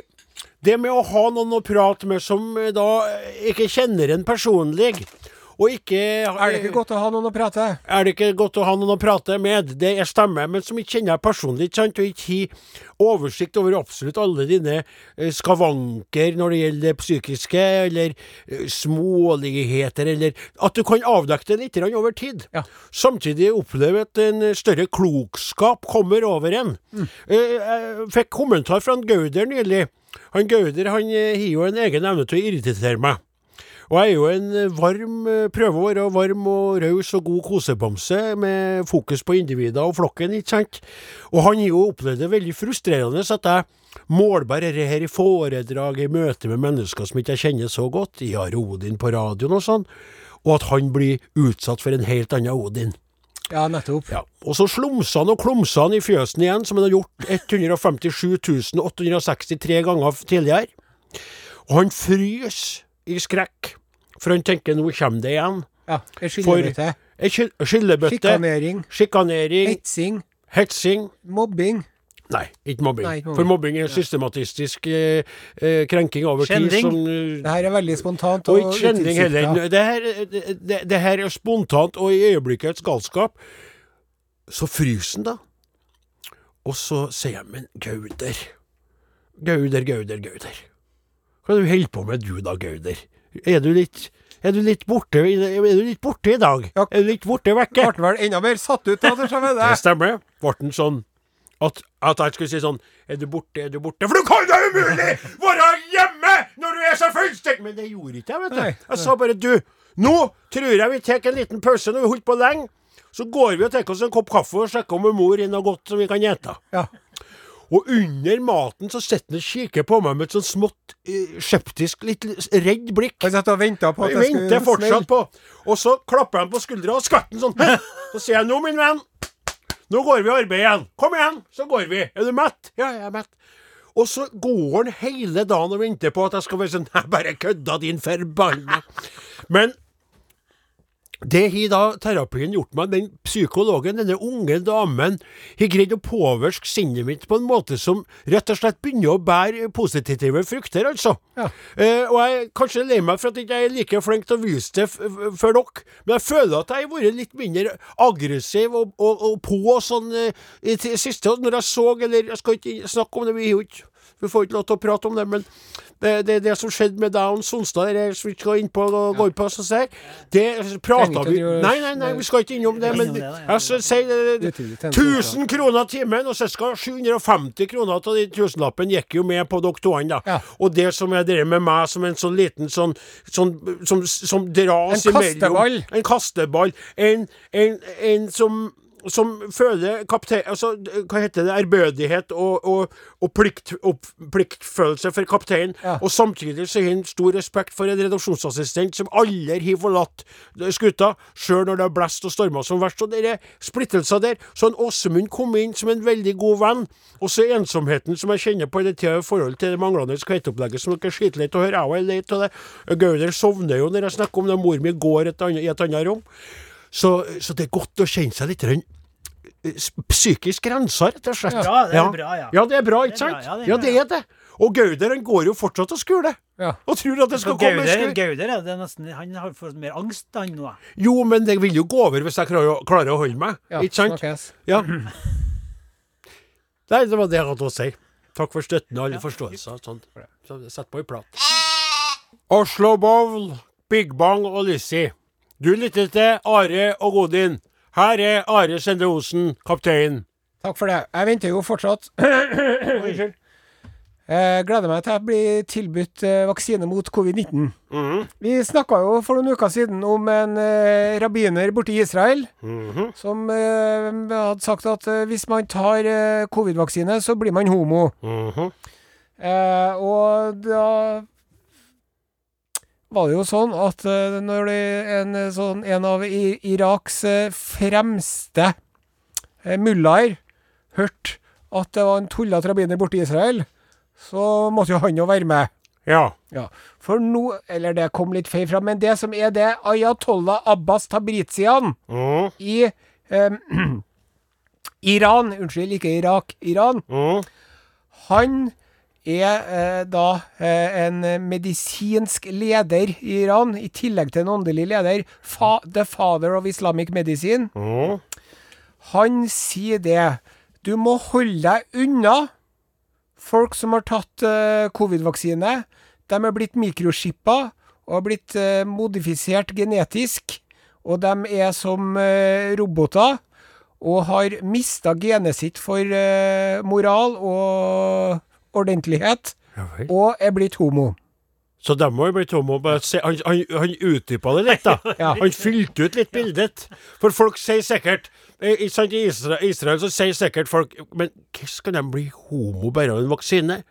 det med å ha noen å prate med som eh, da eh, ikke kjenner en personlig, og ikke Er det ikke godt å ha noen å prate? er det ikke godt å ha noen å prate med. Det er stemmer, men som ikke kjenner deg personlig, ikke sant, og ikke har oversikt over absolutt alle dine eh, skavanker når det gjelder det psykiske, eller eh, småligheter, eller At du kan avdekke det litt over tid. Ja. Samtidig oppleve at en større klokskap kommer over en. Mm. Jeg fikk kommentar fra en Gauder nylig. Han Gauder han eh, har jo en egen evne til å irritere meg. Og jeg er jo en eh, varm, eh, prøver å være varm og raus og god kosebamse med fokus på individer og flokken, ikke sant? Og han jo opplevd det veldig frustrerende at jeg målbærer dette her i foredrag, i møte med mennesker som ikke jeg kjenner så godt, i har Odin på radioen og sånn, og at han blir utsatt for en helt annen Odin. Ja, nettopp. Ja, Og så slumsa han og klumsa han i fjøsen igjen, som han har gjort 157 863 ganger tidligere. Og han frys i skrekk, for han tenker nå kommer det igjen. Ja. Ei skyld- skyllebøtte, Sjikanering. sjikanering, Hetsing. hetsing Mobbing. Nei, ikke mobbing. Nei, ikke mobbing. For mobbing er systematistisk eh, eh, krenking over tid. Skjending. Som, eh, Det her er veldig spontant og og ikke kjenning heller. Det her, det, det, det her er spontant og i øyeblikkets galskap. Så fryser han, da. Og så sier jeg, men Gauder Gauder, Gauder, Gauder. Hva er det du holder på med du da, Gauder? Er du litt er du litt borte, er du litt borte i dag? Ja. Er du litt borte vekke? Ble vel enda mer satt ut av det, med Det det. stemmer. Ble den sånn at, at jeg skulle si sånn Er du borte, er du borte? For du kan da umulig være hjemme når du er så fullstendig Men det gjorde ikke jeg, vet du. Nei, Jeg sa bare du, nå tror jeg vi tar en liten pause når vi har holdt på lenge. Så går vi og tar oss en kopp kaffe og sjekker om mor har noe godt som vi kan ete. Ja. Og under maten så sitter han og kikker på meg med et sånn smått eh, skeptisk, litt redd blikk. Han satt og venta på at Jeg skulle venter fortsatt på. Og så klapper han på skuldra og skvetter han sånn. Så sier jeg nå, min venn, nå går vi i arbeid igjen. Kom igjen, så går vi. Er du mett? Ja, jeg er mett. Og så går han hele dagen og venter på at jeg skal være sånn Jeg bare kødda, din forbanna. Men det har da terapien gjort meg. Den psykologen, denne unge damen, har greid å påvirke sinnet mitt på en måte som rett og slett begynner å bære positive frukter, altså. Ja. Eh, og jeg er kanskje lei meg for at jeg ikke er like flink til å vise det for dere, men jeg føler at jeg har vært litt mindre aggressiv og, og, og på sånn eh, i det siste. og Når jeg så, eller jeg skal ikke snakke om det, vi har jo ikke vi får ikke lov til å prate om det, men det, det, det som skjedde med Down Sonstad, det som vi skal inn på og gå inn på, så sier det prata vi Nei, nei, nei, vi skal ikke innom det, men jeg skal si det- Utrolig tenkt, 1000 kroner timen, og ca. 750 kroner av de tusenlappene gikk jo med på dere to, da. Ja. Og det som er det med meg som en sånn liten sånn, sånn som, som dras En imellom kasteball. En kasteball. En, en, en som som føler kaptein... Altså, hva heter det? Ærbødighet og, og, og, plikt, og pliktfølelse for kapteinen. Ja. Og samtidig så har han stor respekt for en redaksjonsassistent som aldri har forlatt skuta, sjøl når det har blåst og storma som verst. Og det er splittelser der. Så en Åsemund kom inn som en veldig god venn. Og så ensomheten som jeg kjenner på i det tida i forhold til det manglende kveiteopplegget som dere sliter litt å høre. Jeg er lei av det. Gauder sovner jo når jeg snakker om det. Mor mi går et annet, i et annet rom. Så, så det er godt å kjenne seg litt psykisk rensa, rett og slett. Ja, det er bra, ja. Ja, det er bra, ikke sant? ja, det er det. Og Gauder han går jo fortsatt og skuler. Ja. Og tror at det skal komme Gauder, skur. Gauder er det nesten Han har fått mer angst, han nå. Jo, men det vil jo gå over hvis jeg klarer, å- klarer å holde meg. Ja, ikke sant? snakkes. Ja. Nei, det var det jeg hadde å si. Takk for støtten og alle forståelser. Sånn. Så Sett på i plat. Oslo Bowl, Big Bang og Lizzie. Du lytter til Are og Godin. Her er Are Sende Osen, kaptein. Takk for det. Jeg venter jo fortsatt. Unnskyld. Jeg gleder meg til jeg blir tilbudt eh, vaksine mot covid-19. Mhm. Vi snakka jo for noen uker siden om en eh, rabbiner borte i Israel Mhm. som eh, hadde sagt at eh, hvis man tar eh, covid-vaksine, så blir man homo. Mm Eh, og da var det jo sånn at eh, når det en, eh, sånn, en av Iraks eh, fremste mullaer hørte at det var en tullete rabbiner borte i Israel, så måtte jo han jo være med. Ja. Ja, for nå Eller det kom litt feil fram, men det som er det Ayatollah Abbas Tabrizian mm. i eh, Iran Unnskyld, ikke Irak. Iran. Mm. Han er eh, da eh, en medisinsk leder i Iran, i tillegg til en åndelig leder. Fa the father of Islamic medicine. Mm. Han sier det. Du må holde deg unna folk som har tatt eh, covid-vaksine. De er blitt mikroskippa og har blitt eh, modifisert genetisk. Og de er som eh, roboter og har mista genet sitt for eh, moral og ordentlighet. Ja. Og er blitt homo. Så de har jo bli homo. Bare se, han han, han utdypa det litt, da. Ja. Han fylte ut litt bildet. For folk sier sikkert eh, i, I Israel, Israel så sier sikkert folk Men hvordan skal de bli homo bare av en vaksine?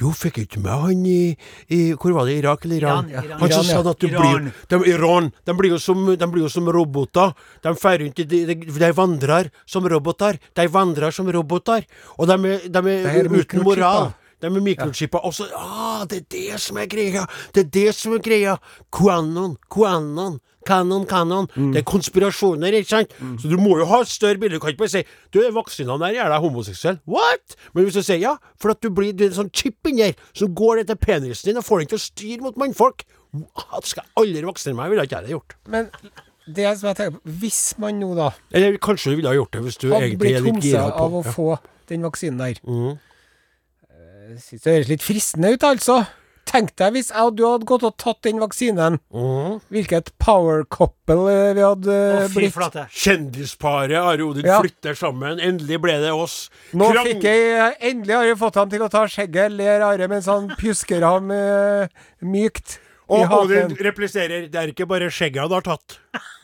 Jo, fikk ikke med han i, i Hvor var det? Irak eller Iran? Iran, Iran. Han som sa at du Iran. blir de, Iran. De blir jo som, de blir jo som roboter. De fer rundt i De, de, de vandrer som roboter. De vandrer som roboter. Og de de er er uten mikrochipper. Moral. med er Ja. Og så ah, Det er det som er greia! Det er det som er greia! Quanon, quanon. Kanon, kanon. Det er konspirasjoner, ikke sant? Så du må jo ha større bilde. Du kan ikke bare si Du, vaksinene der gjør deg homoseksuell. What?! Men hvis du sier ja, for at du blir det er en sånn chip inni her som går etter penisen din og får den til å styre mot mannfolk At Skal jeg aldri vaksinere meg, ville ikke jeg det gjort. Men det som jeg tenker på, hvis man nå da Eller kanskje du ville ha gjort det hvis du egentlig blitt er litt gira på av å ja. få den vaksinen der Mhm. Jeg synes det høres litt fristende ut, altså. Tenk deg hvis jeg og du hadde gått og tatt den vaksinen. Mm. Hvilket power couple eh, vi hadde Å, fy blitt. flate. Kjendisparet Are Odin Ja. flytter sammen. Endelig ble det oss. Nå Krang- fikk jeg Endelig har jeg fått ham til å ta skjegget, ler Are mens han pjusker ham uh, mykt Og Odin repliserer det er ikke bare skjegget han har tatt.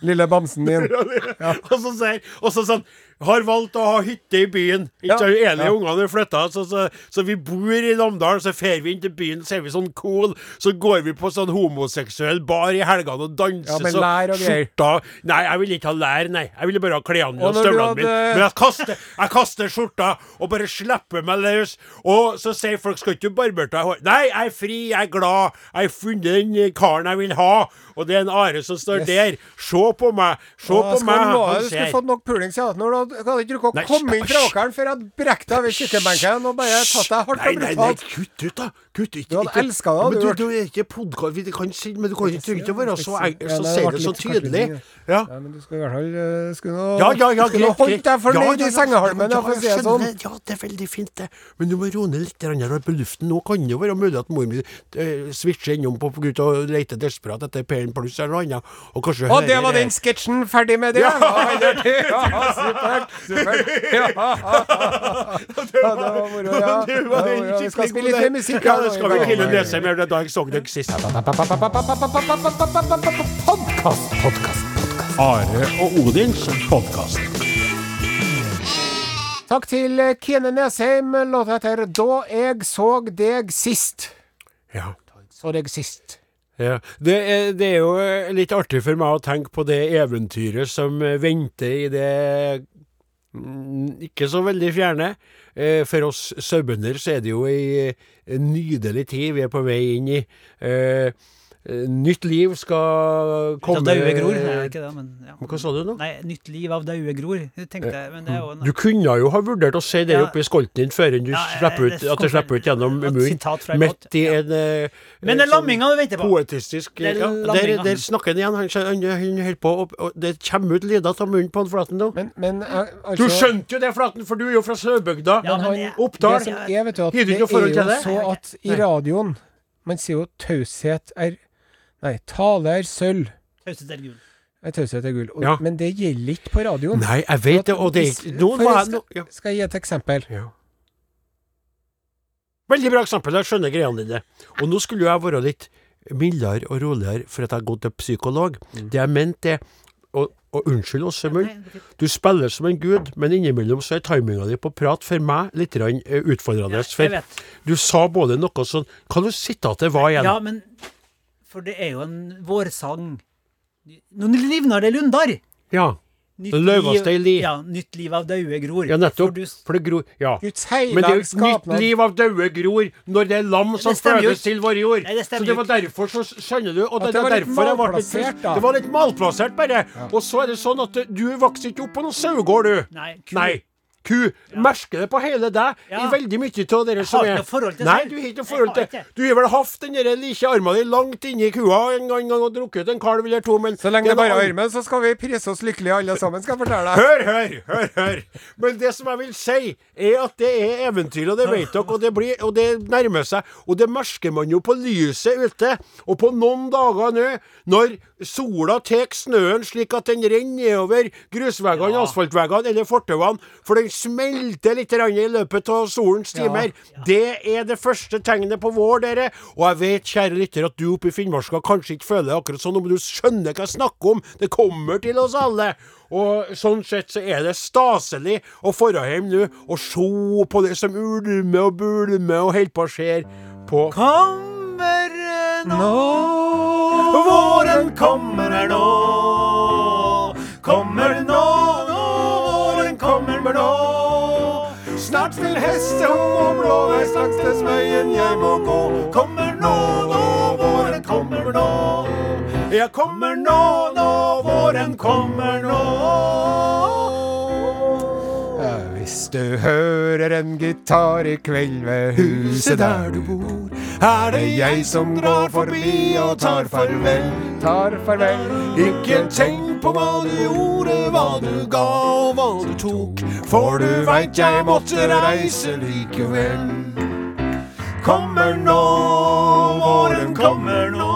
Lille bamsen min. Og så sier Og så sånn Har valgt å ha hytte i byen. Ikke Ja. En Ja. ungene flytta, så, så, så vi bor i Namdalen. Så fer vi inn til byen, så er vi sånn cool. Så går vi på sånn homoseksuell bar i helgene og danser Ja, men så lær og greier. Nei, jeg ville ikke ha lær, nei. Jeg ville bare ha klærne Og og når du mine. Men jeg kaster, jeg kaster skjorta og bare slipper meg løs. Og så sier folk skal ikke du barbere deg? Nei, jeg er fri, jeg er glad. Jeg har funnet den karen jeg vil ha. Og det er en Are som står Yes. der. Se på meg. Se Åh, på meg. du skulle fått nok puling siden når du hadde- hadde ikke rukket å komme inn fra åkeren før jeg hadde brekt deg over kjøkkenbenken og bare tatt deg hardt Nei, og nei, nei, nei, kutt ut, da. Kutt ut. Du hadde elska det, Men du, du er ikke podkast... Vi kan si Men du kan ikke trygge ikke å være så, enkel som sier det så tydelig. Ja. Men du skal i hvert fall eh, skulle nå, Ja, ja, ja, holdt deg fornøyd Ja, ja, i ja, sengehalmen, ja, for å si det sånn. Ja, det er veldig fint, det. Men du må roe ned litt på luften. Nå kan det være mulig at mor mi eh, switcher innom på grunn av å lete desperat etter P1 pluss eller noe annet. Og kanskje Og det var den sketsjen ferdig med det? Ja, ja, supert. supert. Ja, ja, det var moro, ja. Det var Det var en moro. Vi skal spille litt musikk. Ja, det skal vi. Kille Nesheim gjør det da jeg så deg sist. Podcast, podcast. Are og Odins podkast. Takk til Kine Nesheim. Låta heter 'Da jeg så deg sist'. Ja. Så deg sist. Ja. Det, er, det er jo eh, litt artig for meg å tenke på det eventyret som eh, venter i det mm, ikke så veldig fjerne. Eh, For oss sauebønder så er det jo ei nydelig tid vi er på vei inn i. Eh, eh, Nytt liv skal Av komme daue gror. Nei, ikke det, men ja. Hva sa du nå? Nei, nytt liv av daue gror, tenkte jeg. Men det er jo en Du kunne jo ha vurdert å si det Ja. oppi skolten din før enn du Ja, slipper ut, det at det slipper ut gjennom munnen. Midt i en eh, Men det er sånn lamminga du venter på. Poetistisk Det er ja, der, der snakker han igjen. Han, han, han holder på, og, det kommer ut lyder av munnen på han Flaten nå. Men, men altså... Du skjønte jo det, Flaten, for du er jo fra Sørbygda. Ja, Men han- Oppdal. Det som er, vet du, at det ikke noe forhold er til jo det? så at i radioen Man sier jo taushet er Nei, tale er sølv. Taushet er gull. Taushet er gull. Og, Ja. Men det gjelder ikke på radioen. Nei, jeg vet det, og det er ikke Noen var skal, ja. skal jeg gi et eksempel? ja. Veldig bra eksempel. Jeg skjønner greiene dine. Og nå skulle jo jeg være litt mildere og roligere for at jeg har gått til psykolog. Mm. Det jeg mente er og, og unnskyld oss. Du spiller som en gud, men innimellom så er timinga di på prat for meg litt eh, utfordrende. Ja, jeg for vet. du sa både noe sånn Hva du sitatet var igjen? Ja, men For det er jo en vårsang. Nå livner det lundar! Ja. Nytt i li. Ja, nytt liv av daue gror. Ja, nettopp. For du, For det gror Ja. Guds Men det er jo nytt liv av daue gror når det er lam som fødes til vår jord. Nei, det så det var derfor, så skjønner du. Og det, det var litt malplassert, da. Det var litt malplassert, bare. Og så er det sånn at du vokser ikke opp på noen sauegård, du. Nei, ku, Nei. Ku. Merker det på hele deg Ja. i veldig mye av dere som er forhold til Nei, du har ikke noe forhold til. Du har vel hatt den like armen din langt inni kua en gang, gang og drukket en kalv eller to, men Så lenge det bare er armen, så skal vi prise oss lykkelige alle sammen, skal jeg fortelle deg. Hør, hør, hør, hør. Men det som jeg vil si, er at det er eventyr, og det vet dere, og det, blir, og det nærmer seg. Og det merker man jo på lyset ute. Og på noen dager nå, når sola tar snøen slik at den renner nedover grusveggene, asfaltveggene eller fortauene, for den smelter litt i løpet av solens timer. Det er det første tegnet på vår, dere. Og jeg vet, kjære lytter, at du oppe i Finnmarka kanskje ikke føler det akkurat sånn, men du skjønner hva jeg snakker om. Det kommer til oss alle. Og sånn sett så er det staselig å dra hjem nå og se på det som ulmer og bulmer og holder på å skje på Kommer nå, våren kommer her nå. Kommer nå, nå våren kommer nå. Snart vil hestehom og blåveis langs den veien jeg må gå. Kommer nå, nå, våren kommer nå. Jeg kommer nå, nå, våren kommer nå. Hvis du hører en gitar i kveld ved huset der du bor, er det jeg som drar forbi og tar farvel, tar farvel. Ikke tenk på hva du gjorde, hva du ga og hva du tok, for du veit jeg måtte reise likevel. Kommer nå, våren kommer nå.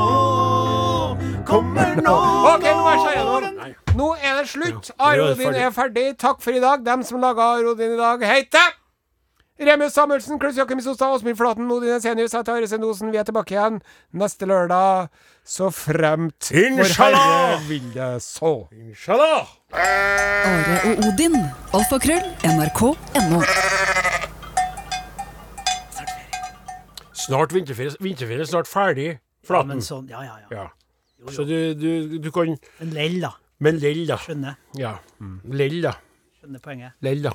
Kommer nå, Ok, nå er det slutt. Are er Odin ferdig. er ferdig. Takk for i dag. Dem som laga Are Odin i dag, heter Remus Samuelsen, Klaus Jakim Sostad, Åsmund Flaten, Odin Esenius, jeg tar Are Sendosen. Vi er tilbake igjen neste lørdag, så fremt vår Inshallah! Herre vil det så. Inshallah! Are og Odin. Alfakrøll. NRK.no. Snart vinterferie. Vinterferie er snart ferdig. Flaten. Ja, men sånn, ja, ja, ja. Ja. Så du, du, du kan En lell, da. Men lell, da. Skjønner. Ja. Lell, da. Skjønner poenget. Lell, da.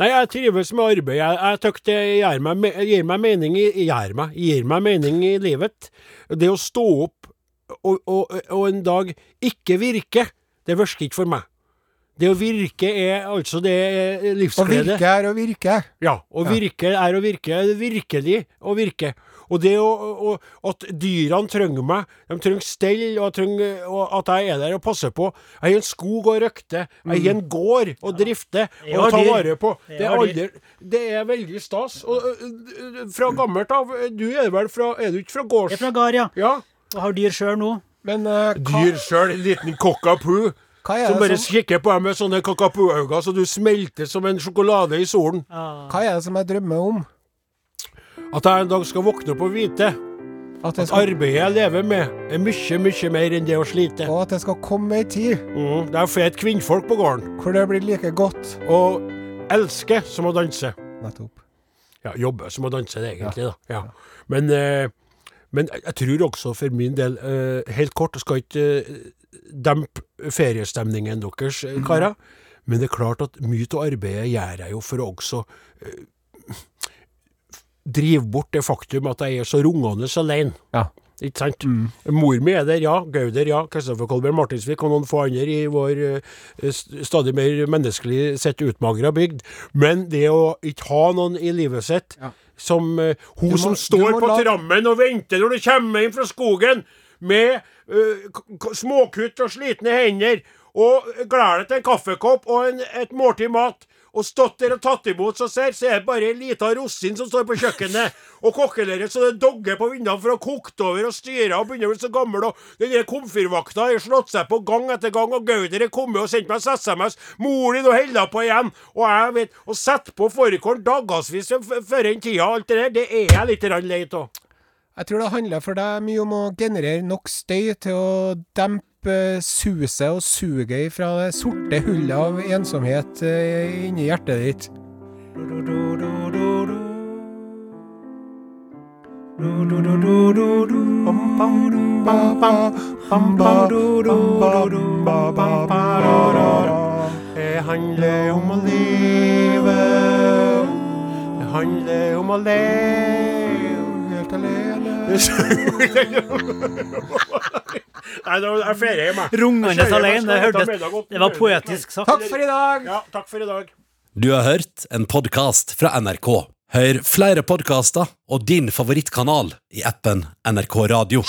Nei, jeg trives med arbeid. Jeg, jeg tykker det gir meg, gir meg mening i gir meg, gir meg mening i livet. Det å stå opp og, og, og en dag ikke virke, det virker ikke for meg. Det å virke er altså det livsglede. Å virke er å virke. Ja, å virke er å virke. Virkelig å virke. Og det å, å, at dyrene trenger meg, de trenger stell, og, trenger, og at jeg er der og passer på. Jeg har en skog å røkte, jeg har en gård å drifte og tar ta vare på. Det er, aldri, det er veldig stas. Og, ø, ø, fra gammelt av Du er vel fra Er du ikke fra gårds... Jeg er fra gard, ja. Ja. Og har dyr sjøl nå. Men uh, Dyr sjøl, en liten cockapoo. er Som bare som, kikker på deg med sånne kakapoo-øyne, så du smelter som en sjokolade i solen. hva er det som jeg drømmer om? At jeg en dag skal våkne opp og vite At skal... At arbeidet jeg lever med, er mye, mye mer enn det å slite. og at det skal komme ei tid Mm, det er et kvinnfolk på gården. hvor det blir like godt. å elske som å danse. Nettopp. Ja, jobbe som å danse, det egentlig, da. Ja. Men, eh, men jeg tror også for min del, eh, helt kort, jeg skal ikke eh, dempe feriestemningen deres, eh, karer. Men det er klart at mye av arbeidet gjør jeg jo for å også eh, drive bort det faktum at jeg er så rungende alene. Ja. Ikke sant? Mor mi er der, ja. Gauder, ja. Kristoffer Kolberg Martinsvik og noen få andre i vår eh, stadig mer menneskelig sett utmagra bygd. Men det å ikke ha noen i livet sitt som uh, Hun må- som står på la- trammen og venter når du kommer inn fra skogen med k- småkutt og slitne hender, og gleder deg til en kaffekopp og en, et måltid mat. Og stått der og tatt imot, så ser, så er det bare ei lita rosin som står på kjøkkenet og kokkeleret så det dogger på vinduene for å ha kokt over og styra og begynner å bli så gammel. Og den der komfyrvakta har slått seg på gang etter gang, og Gauder er kommet og sendt meg SMS. Mor din og holder på igjen. Og jeg vet Å sette på fårikål dagevis før den tida, alt det der, det er jeg litt lei av. Jeg tror det handler for deg mye om å generere nok støy til å dempe suset og suget fra det sorte hullet av ensomhet eh, inni hjertet ditt. Det handler om å leve. Det handler om å leve. Nei, det er ferie hjemme. Rungende alene. Det var poetisk sagt. Takk for i dag! Ja, takk for i dag. Du har hørt en podkast fra NRK. Hør flere podkaster og din favorittkanal i appen NRK Radio.